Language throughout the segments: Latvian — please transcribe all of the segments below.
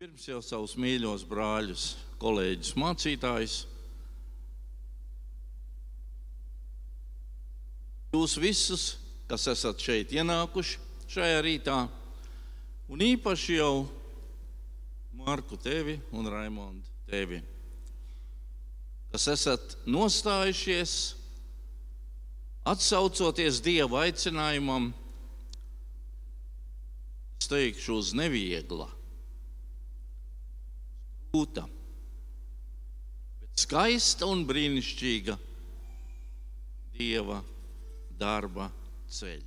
Pirms jau savus mīļos brāļus, kolēģus, mācītājus. Jūs visus, kas esat šeit ienākuši šajā rītā, un īpaši jau Marku tevi un Raimondu tevi, kas esat nostājušies, atsaucoties Dieva aicinājumam, es teikšu, uz neviegla grūta, bet skaista un brīnišķīga dieva darba ceļa.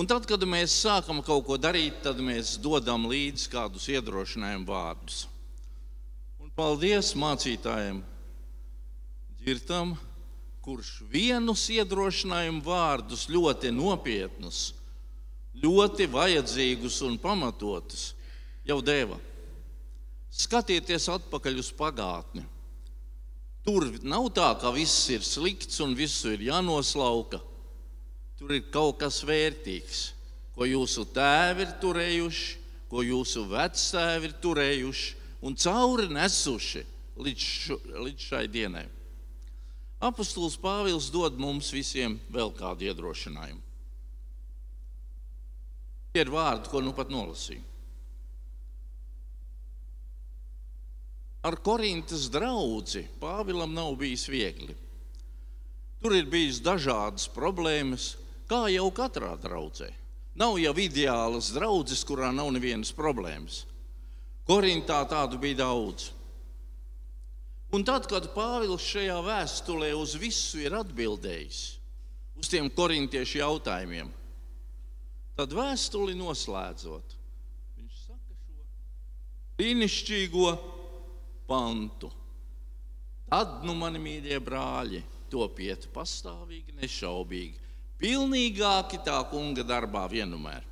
Un tad, kad mēs sākam kaut ko darīt, tad mēs dodam līdzi kādus iedrošinājumu vārdus. Un paldies mācītājiem, Girtam, kurš vienus iedrošinājumu vārdus ļoti nopietnus, ļoti vajadzīgus un pamatotus jau deva. Skatieties atpakaļ uz pagātni. Tur nav tā, ka viss ir slikts un viss ir jānoslauka. Tur ir kaut kas vērtīgs, ko jūsu tēvi ir turējuši, ko jūsu vectēvi ir turējuši un cauri nesuši līdz, šu, līdz šai dienai. Apostols Pāvils dod mums visiem vēl kādu iedrošinājumu. Tie ir vārdi, ko nu pat nolasīju. Ar Korintas draugu Pāvilam nav bijis viegli. Tur ir bijis dažādas problēmas, kā jau katrā draudzē. Nav jau ideālas draudzes, kurā nav nevienas problēmas. Korintā tādu bija daudz. Un tad, kad Pāvils šajā vēstulē uz visu ir atbildējis, uz tiem korintiešu jautājumiem, tad vēstuli noslēdzot, viņš saka šo brīnišķīgo pantu. Tad, nu, mani mīļie brāļi, topiet pastāvīgi, nešaubīgi, pilnīgāki tā kunga darbā vienmēr.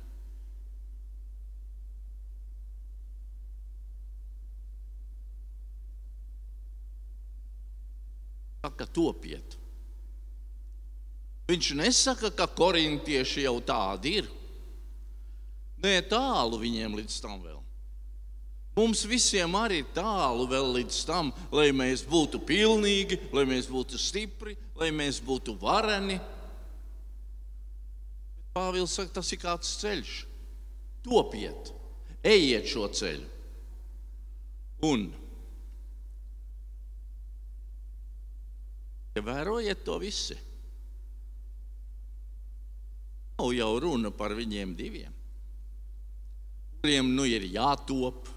Saka, topiet. Viņš nesaka, ka korintieši jau tādi ir. Nē, tālu viņiem līdz tam vēl. Mums visiem arī ir tālu vēl līdz tam, lai mēs būtu pilnīgi, lai mēs būtu stipri, lai mēs būtu vareni. Pāvils saka, tas ir kāds ceļš. Topiet, ejiet šo ceļu. Un ievērojiet to visi. Nav jau runa par viņiem diviem, kuriem nu ir jātop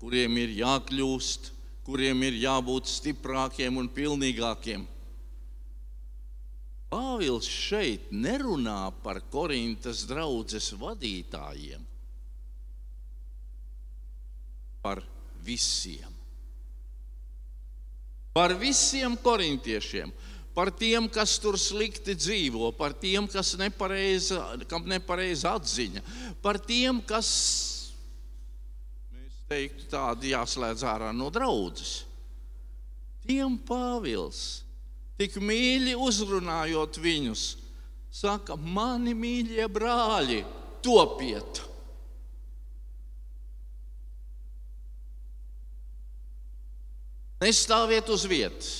kuriem ir jākļūst, kuriem ir jābūt stiprākiem un pilnīgākiem. Pāvils šeit nerunā par Korintas draugas vadītājiem, par visiem. Par visiem korintiešiem, par tiem, kas tur slikti dzīvo, par tiem, kas nepareiza, kam nepareiza atziņa, par tiem, kas teiktu, tādi jāslēdz ārā no draudzes. Tiem Pāvils, tik mīļi uzrunājot viņus, saka, mani mīļie brāļi, topiet! Nestāviet uz vietas,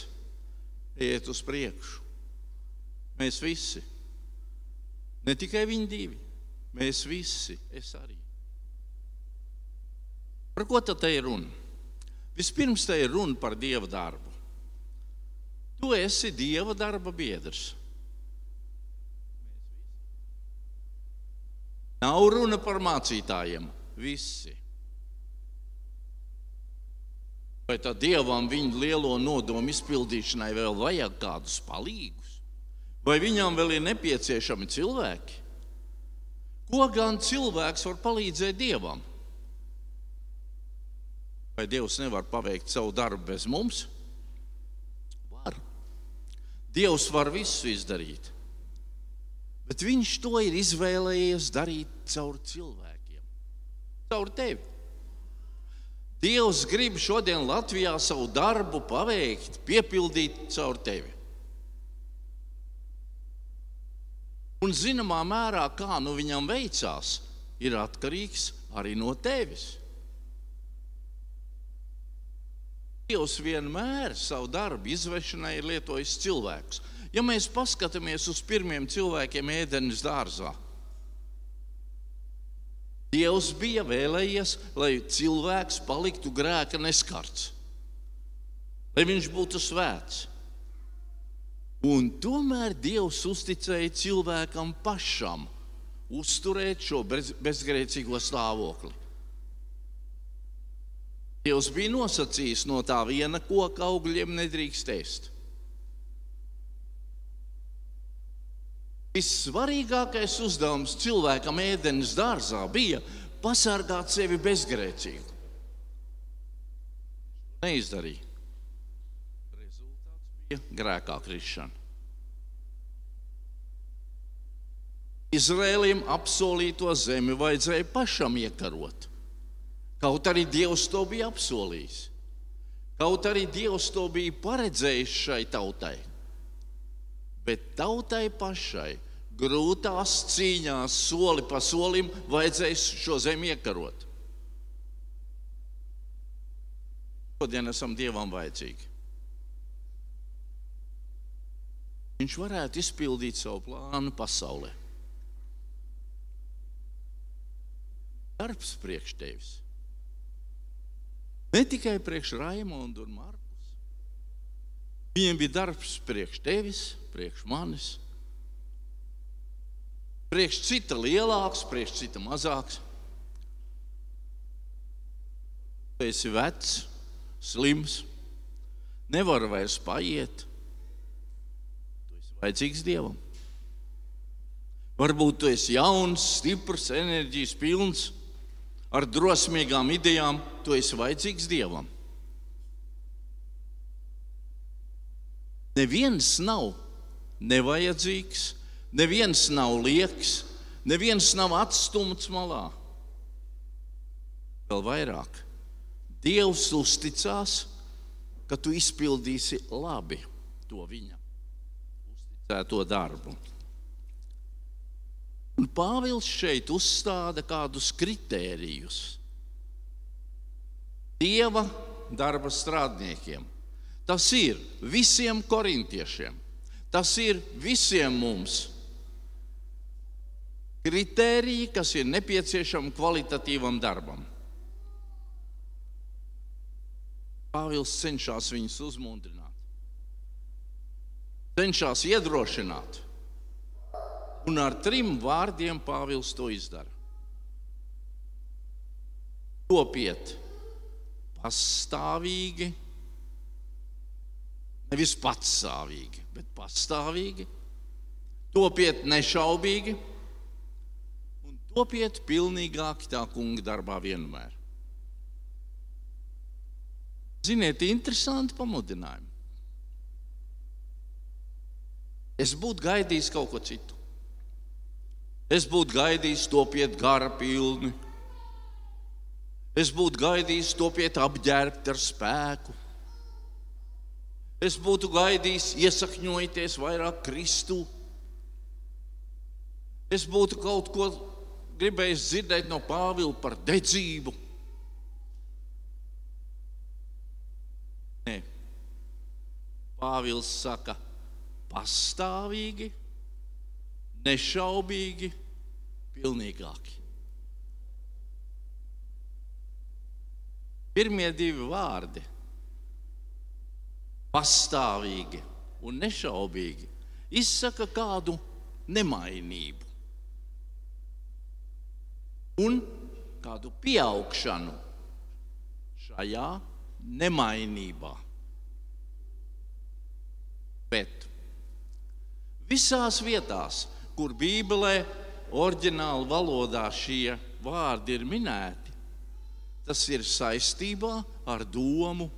ejiet uz priekšu. Mēs visi, ne tikai viņi divi, mēs visi, es arī. Par ko tad ir runa? Vispirms te ir runa par dieva darbu. Tu esi dieva darba biedrs. Nav runa par mācītājiem. Visi. Vai tad dievam viņa lielo nodomu izpildīšanai vēl vajag kādus palīgus? Vai viņam vēl ir nepieciešami cilvēki? Ko gan cilvēks var palīdzēt dievam? Vai Dievs nevar paveikt savu darbu bez mums? Var. Dievs var visu izdarīt. Bet viņš to ir izvēlējies darīt caur cilvēkiem, caur tevi. Dievs grib šodien Latvijā savu darbu paveikt, piepildīt caur tevi. Un zināmā mērā, kā nu viņam veicās, ir atkarīgs arī no tevis. Dievs vienmēr savu darbu izvešanai ir lietojis cilvēkus. Ja mēs paskatāmies uz pirmiem cilvēkiem ēdenes dārzā, Dievs bija vēlējies, lai cilvēks paliktu grēka neskarts, lai viņš būtu svēts. Un tomēr Dievs uzticēja cilvēkam pašam uzturēt šo bez, bezgrēcīgo stāvokli. Dievs bija nosacījis no tā viena koka augļiem nedrīkst ēst. Vissvarīgākais uzdevums cilvēkam ēdenes dārzā bija pasargāt sevi bezgrēcīgu. Neizdarīja. Rezultāts bija grēkā krišana. Izrēlim apsolīto zemi vajadzēja pašam iekarot. Kaut arī Dievs to bija apsolījis. Kaut arī Dievs to bija paredzējis šai tautai bet tautai pašai grūtās cīņās, soli pa solim, vajadzēs šo zemi iekarot. Šodien esam Dievam vajadzīgi. Viņš varētu izpildīt savu plānu pasaulē. Darbs priekš tevis. Ne tikai priekš Raimondu un Marku. Viņiem bija darbs priekš tevis, priekš manis. Priekš cita lielāks, priekš cita mazāks. Tu esi vecs, slims, nevar vairs paiet. Tu esi vajadzīgs Dievam. Varbūt tu esi jauns, stiprs, enerģijas pilns, ar drosmīgām idejām. Tu esi vajadzīgs Dievam. Neviens nav nevajadzīgs, neviens nav lieks, neviens nav atstumts malā. Vēl vairāk, Dievs uzticās, ka tu izpildīsi labi to viņa uzticēto darbu. Un Pāvils šeit uzstāda kādus kritērijus Dieva darba strādniekiem Tas ir visiem korintiešiem, tas ir visiem mums. Kritēriji, kas ir nepieciešami kvalitatīvam darbam. Pāvils cenšas viņus uzmundrināt, cenšas iedrošināt. Un ar trim vārdiem Pāvils to izdara. Topiet pastāvīgi, Nevis patstāvīgi, bet pastāvīgi. Topiet nešaubīgi un topiet pilnīgāk tā kunga darbā vienmēr. Ziniet, interesanti pamudinājumi. Es būtu gaidījis kaut ko citu. Es būtu gaidījis topiet gara pilni. Es būtu gaidījis topiet apģērbti ar spēku. Es būtu gaidījis, iesakņojieties vairāk Kristu. Es būtu kaut ko gribējis dzirdēt no Pāvila par dedzību. Nē, Pāvils saka, pastāvīgi, nešaubīgi, pilnīgāki. Pirmie divi vārdi pastāvīgi un nešaubīgi izsaka kādu nemainību un kādu pieaugšanu šajā nemainībā. Bet. Visās vietās, kur Bībelē, oriģināla valodā šie vārdi ir minēti, tas ir saistībā ar domu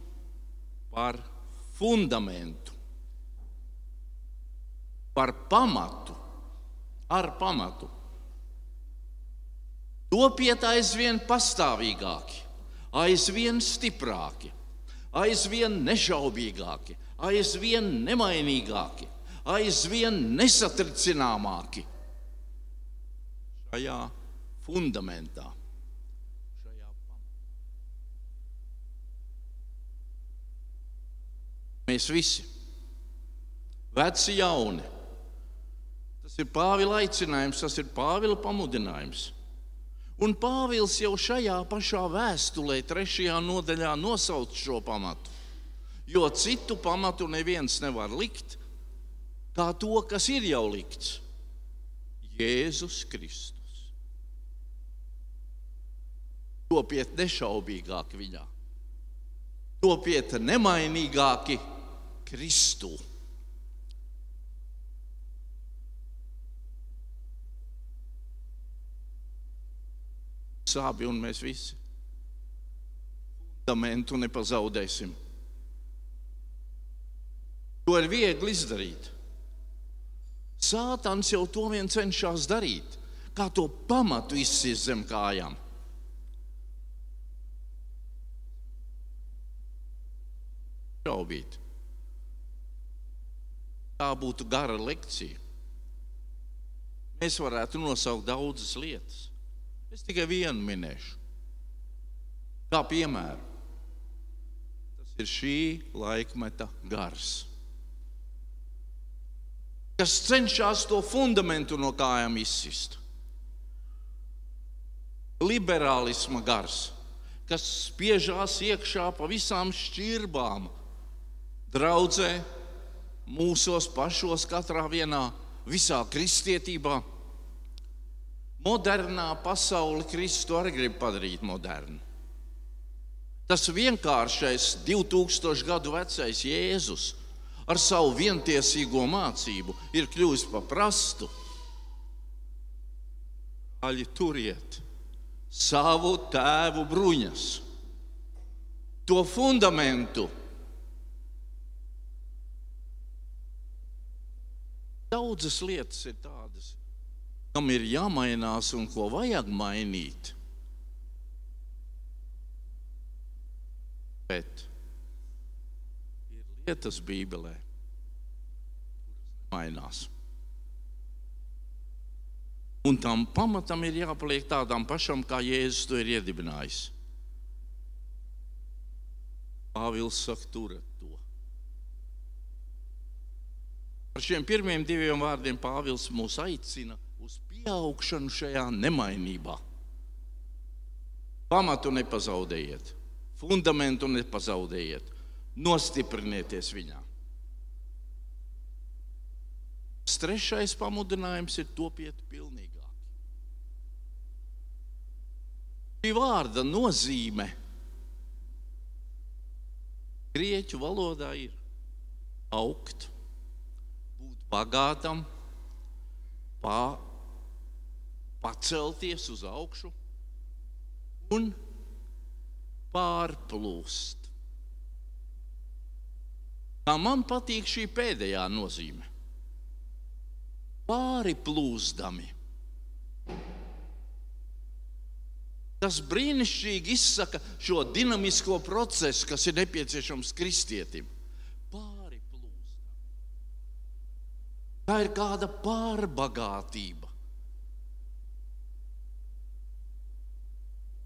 par fundamentu, par pamatu, ar pamatu. Topiet aizvien pastāvīgāki, aizvien stiprāki, aizvien nešaubīgāki, aizvien nemainīgāki, aizvien nesatricināmāki šajā fundamentā. Šajā Mēs visi, veci, jauni, tas ir Pāvila aicinājums, tas ir Pāvila pamudinājums. Un Pāvils jau šajā pašā vēstulē, trešajā nodaļā, nosauc šo pamatu. Jo citu pamatu neviens nevar likt, kā to, kas ir jau likts - Jēzus Kristus. Topiet nešaubīgāk viņā, topiet nemainīgāki Kristū. Sābi un mēs visi fundamentu nepazaudēsim. To ir viegli izdarīt. Sātans jau to vien cenšas darīt, kā to pamatu izsist zem kājām. Šaubīt. Tā būtu gara lekcija. Mēs varētu nosaukt daudzas lietas. Es tikai vienu minēšu. Kā piemēru, tas ir šī laikmeta gars kas cenšas to fundamentu no kājām izsist. Liberālisma gars, kas spiežās iekšā pa visām šķirbām, draudzē, mūsos pašos, katrā vienā, visā kristietībā. Modernā pasaule Kristu arī grib padarīt modernu. Tas vienkāršais 2000 gadu vecais Jēzus ar savu vientiesīgo mācību ir kļuvis par prastu. Aļi turiet savu tēvu bruņas, to fundamentu. Daudzas lietas ir tādas, kam ir jāmainās un ko vajag mainīt. Bet lietas Bībelē, kuras mainās. Un tam pamatam ir jāpaliek tādam pašam, kā Jēzus to ir iedibinājis. Pāvils saka, turiet to. Ar šiem pirmiem diviem vārdiem Pāvils mūs aicina uz pieaugšanu šajā nemainībā. Pamatu nepazaudējiet, fundamentu nepazaudējiet nostiprinieties viņā. Trešais pamudinājums ir topiet pilnīgāk. Šī vārda nozīme grieķu valodā ir augt, bagātam, pā, pacelties uz augšu un pārplūst. Kā man patīk šī pēdējā nozīme. Pāri plūzdami. Tas brīnišķīgi izsaka šo dinamisko procesu, kas ir nepieciešams kristietim. Pāri plūzdam. Tā ir kāda pārbagātība.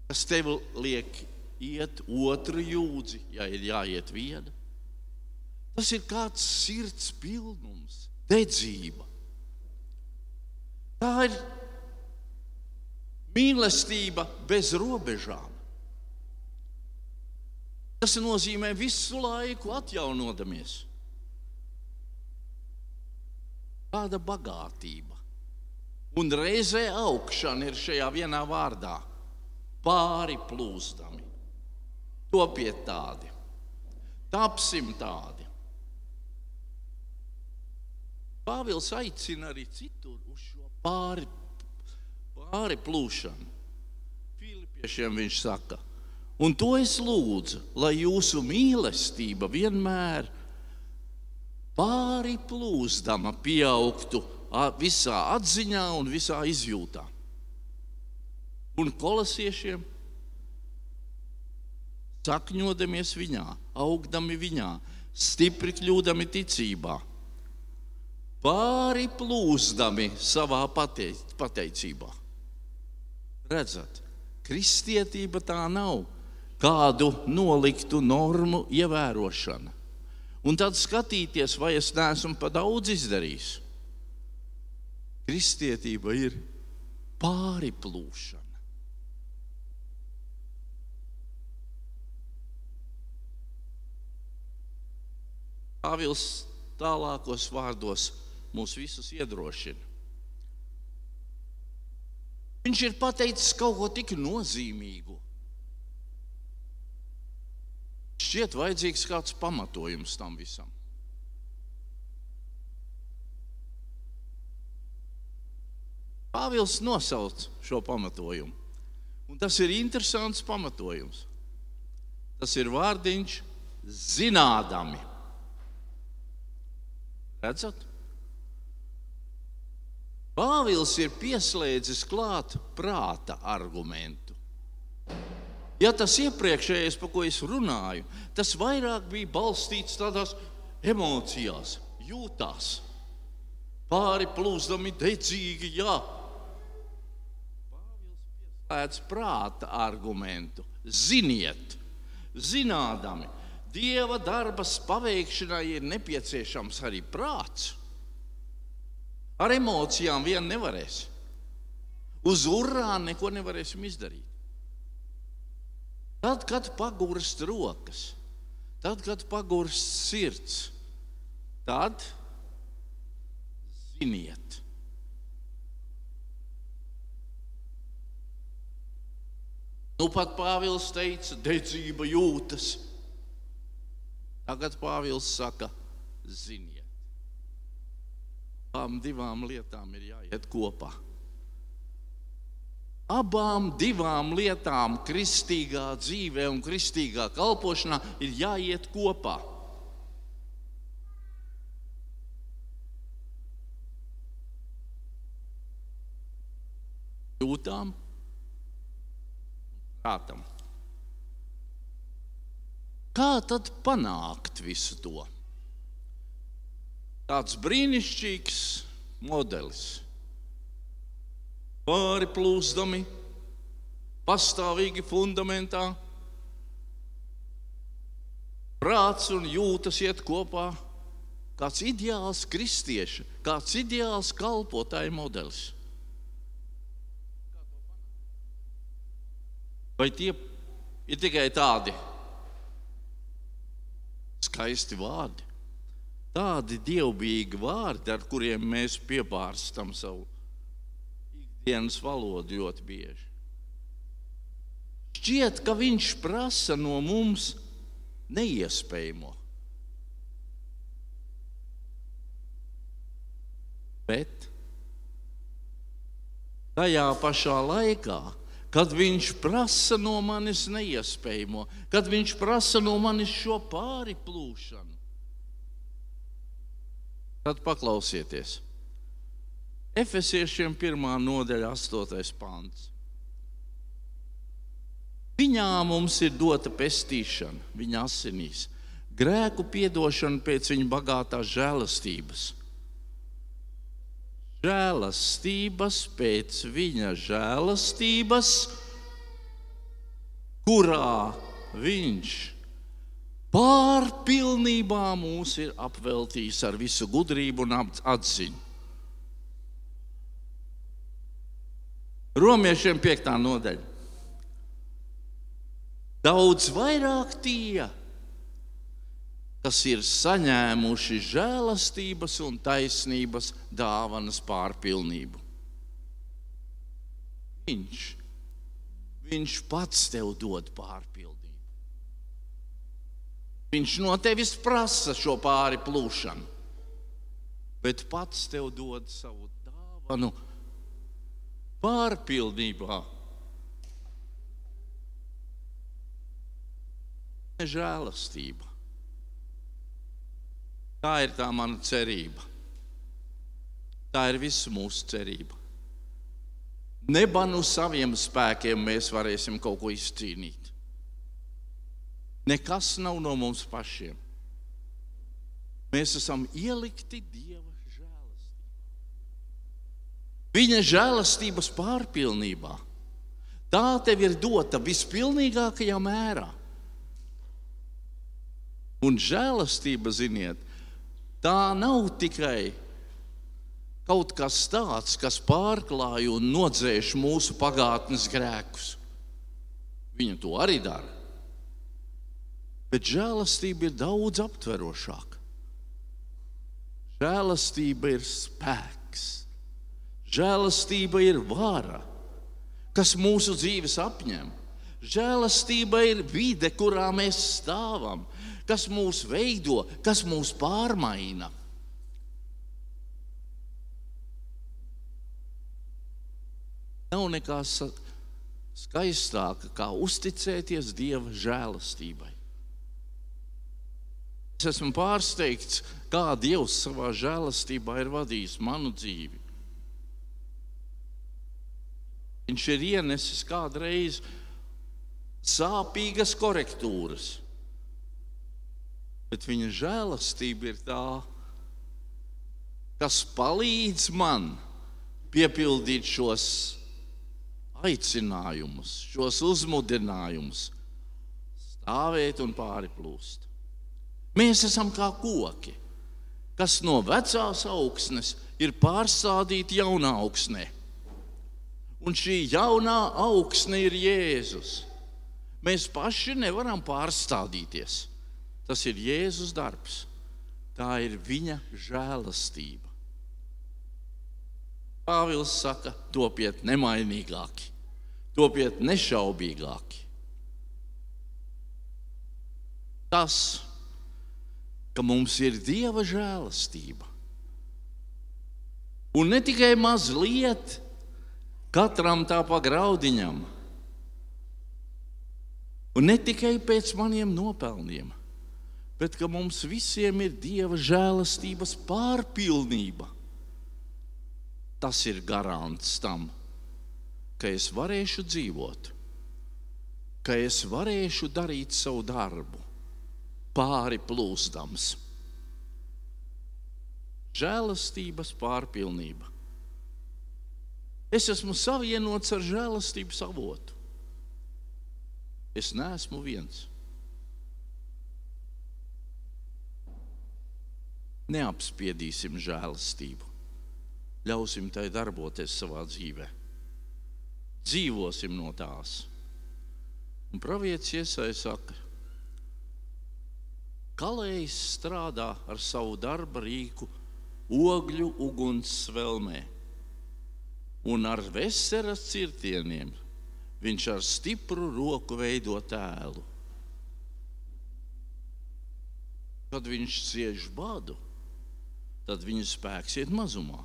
kas tev liek iet otru jūdzi, ja ir jāiet viena. Tas ir kāds sirds pilnums, dedzība. Tā ir mīlestība bez robežām. Tas nozīmē visu laiku atjaunoties. Kāda bagātība. Un reizē augšana ir šajā vienā vārdā - pāri plūstami. Topiet tādi, tapsim tādi. Pāvils aicina arī citur uz šo pāri, pāri plūšanu. Filipiešiem viņš saka, un to es lūdzu, lai jūsu mīlestība vienmēr pāri plūzdama pieaugtu visā atziņā un visā izjūtā. Un kolosiešiem sakņodamies viņā, augdami viņā, stipri kļūdami ticībā pāri plūzdami savā pateicībā. Redzat, kristietība tā nav kādu noliktu normu ievērošana. Un tad skatīties, vai es neesmu pa daudz izdarījis. Kristietība ir pāriplūšana. Pāvils tālākos vārdos mūs visus iedrošina. Viņš ir pateicis kaut ko tik nozīmīgu. Šķiet, vajadzīgs kāds pamatojums tam visam. Pāvils nosauc šo pamatojumu. Un tas ir interesants pamatojums. Tas ir vārdiņš zinādami. Redzat? Pāvils ir pieslēdzis klāt prāta argumentu. Ja tas iepriekšējais, par ko es runāju, tas vairāk bija balstīts tādās emocijās, jūtās, pāri plūzdami, dedzīgi, jā. Pieslēdz prāta argumentu. Ziniet, zinādami, Dieva darbas paveikšanai ir nepieciešams arī prāts. Ar emocijām vien nevarēs. Uz urāna neko nevarēsim izdarīt. Tad, kad pagurst rokas, tad, kad pagurst sirds, tad ziniet. Nu, pat Pāvils teica, dedzība jūtas. Tagad Pāvils saka, ziniet abām divām lietām ir jāiet kopā. Abām divām lietām, kristīgā dzīvē un kristīgā kalpošanā, ir jāiet kopā. Jūtām, prātam. Kā tad panākt visu to? tāds brīnišķīgs modelis. Pāri plūzdami, pastāvīgi fundamentā, prāts un jūtas iet kopā. Kāds ideāls kristieša, kāds ideāls kalpotāja modelis. Vai tie ir tikai tādi skaisti vārdi? tādi dievbijīgi vārdi, ar kuriem mēs piepārstam savu ikdienas valodu ļoti bieži. Šķiet, ka viņš prasa no mums neiespējamo. Bet tajā pašā laikā, kad viņš prasa no manis neiespējamo, kad viņš prasa no manis šo pāri plūšanu, Tad paklausieties. Efesiešiem 1. nodaļa, 8. pāns. Viņā mums ir dota pestīšana, viņa asinīs, grēku piedošana pēc viņa bagātās žēlastības. Žēlastības pēc viņa žēlastības, kurā viņš pārpilnībā mūs ir apveltījis ar visu gudrību un atziņu. Romiešiem 5. nodaļa. Daudz vairāk tie, kas ir saņēmuši žēlastības un taisnības dāvanas pārpilnību. Viņš, viņš pats tev dod pārpilnību. Viņš no tevis prasa šo pāri plūšanu, bet pats tev dod savu dāvanu pārpildībā. Žēlastība. Tā ir tā mana cerība. Tā ir visu mūsu cerība. Neba no saviem spēkiem mēs varēsim kaut ko izcīnīt. Nekas nav no mums pašiem. Mēs esam ielikti Dieva. Viņa žēlastības pārpilnībā. Tā tev ir dota vispilnīgākajā mērā. Un žēlastība, ziniet, tā nav tikai kaut kas tāds, kas pārklāj un nodzēš mūsu pagātnes grēkus. Viņa to arī dara. Bet žēlastība ir daudz aptverošāka. Žēlastība ir spēks, žēlastība ir vara, kas mūsu dzīves apņem. Žēlastība ir vide, kurā mēs stāvam, kas mūs veido, kas mūs pārmaina. Nav nekā skaistāka, kā uzticēties Dieva žēlastībai. Es esmu pārsteigts, kā Dievs savā žēlastībā ir vadījis manu dzīvi. Viņš ir ienesis kādreiz sāpīgas korektūras, bet viņa žēlastība ir tā, kas palīdz man piepildīt šos aicinājumus, šos uzmudinājumus, stāvēt un pāri plūst. Mēs esam kā koki, kas no vecās augsnes ir pārstādīti jaunā augsnē. Un šī jaunā augsne ir Jēzus. Mēs paši nevaram pārstādīties. Tas ir Jēzus darbs. Tā ir viņa žēlastība. Pāvils saka, topiet nemainīgāki, topiet nešaubīgāki. Tas ka mums ir Dieva žēlastība. Un ne tikai mazliet, katram tā pa graudiņam, un ne tikai pēc maniem nopelniem, bet ka mums visiem ir Dieva žēlastības pārpilnība. Tas ir garants tam, ka es varēšu dzīvot, ka es varēšu darīt savu darbu pāri plūstams. Žēlastības pārpilnība. Es esmu savienots ar žēlastības avotu. Es neesmu viens. Neapspiedīsim žēlastību. Ļausim tai darboties savā dzīvē. Dzīvosim no tās. Un pravietis iesaistās saka, Kalējs strādā ar savu darba rīku ogļu uguns svelmē, un ar veseras cirtieniem viņš ar stipru roku veido tēlu. Kad viņš cieš badu, tad viņa spēks iet mazumā.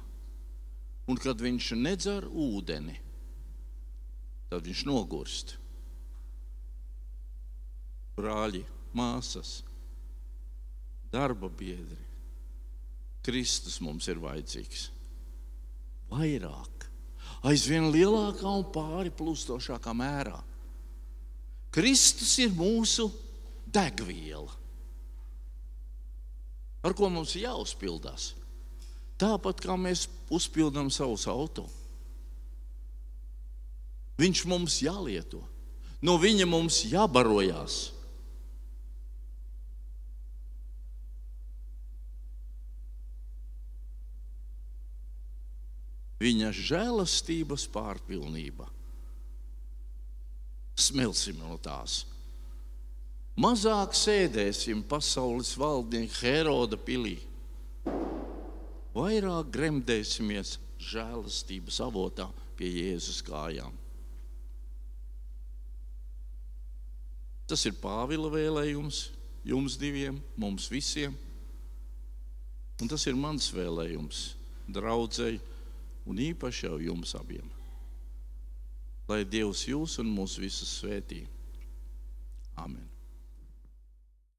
Un kad viņš nedzer ūdeni, tad viņš nogurst. Brāļi, māsas, darba biedri. Kristus mums ir vajadzīgs. Vairāk, aizvien lielākā un pāri plūstošākā mērā. Kristus ir mūsu degviela, ar ko mums jāuzpildās. Tāpat kā mēs uzpildām savus auto. Viņš mums jālieto, no viņa mums jābarojās. Viņa žēlastības pārpilnība. Smelsim no tās. Mazāk sēdēsim pasaules valdnieka Heroda pilī. Vairāk gremdēsimies žēlastības avotā pie Jēzus kājām. Tas ir Pāvila vēlējums jums diviem, mums visiem. Un tas ir mans vēlējums draudzēji un īpaši jau jums abiem. Lai Dievs jūs un mūs visus svētī. Amen.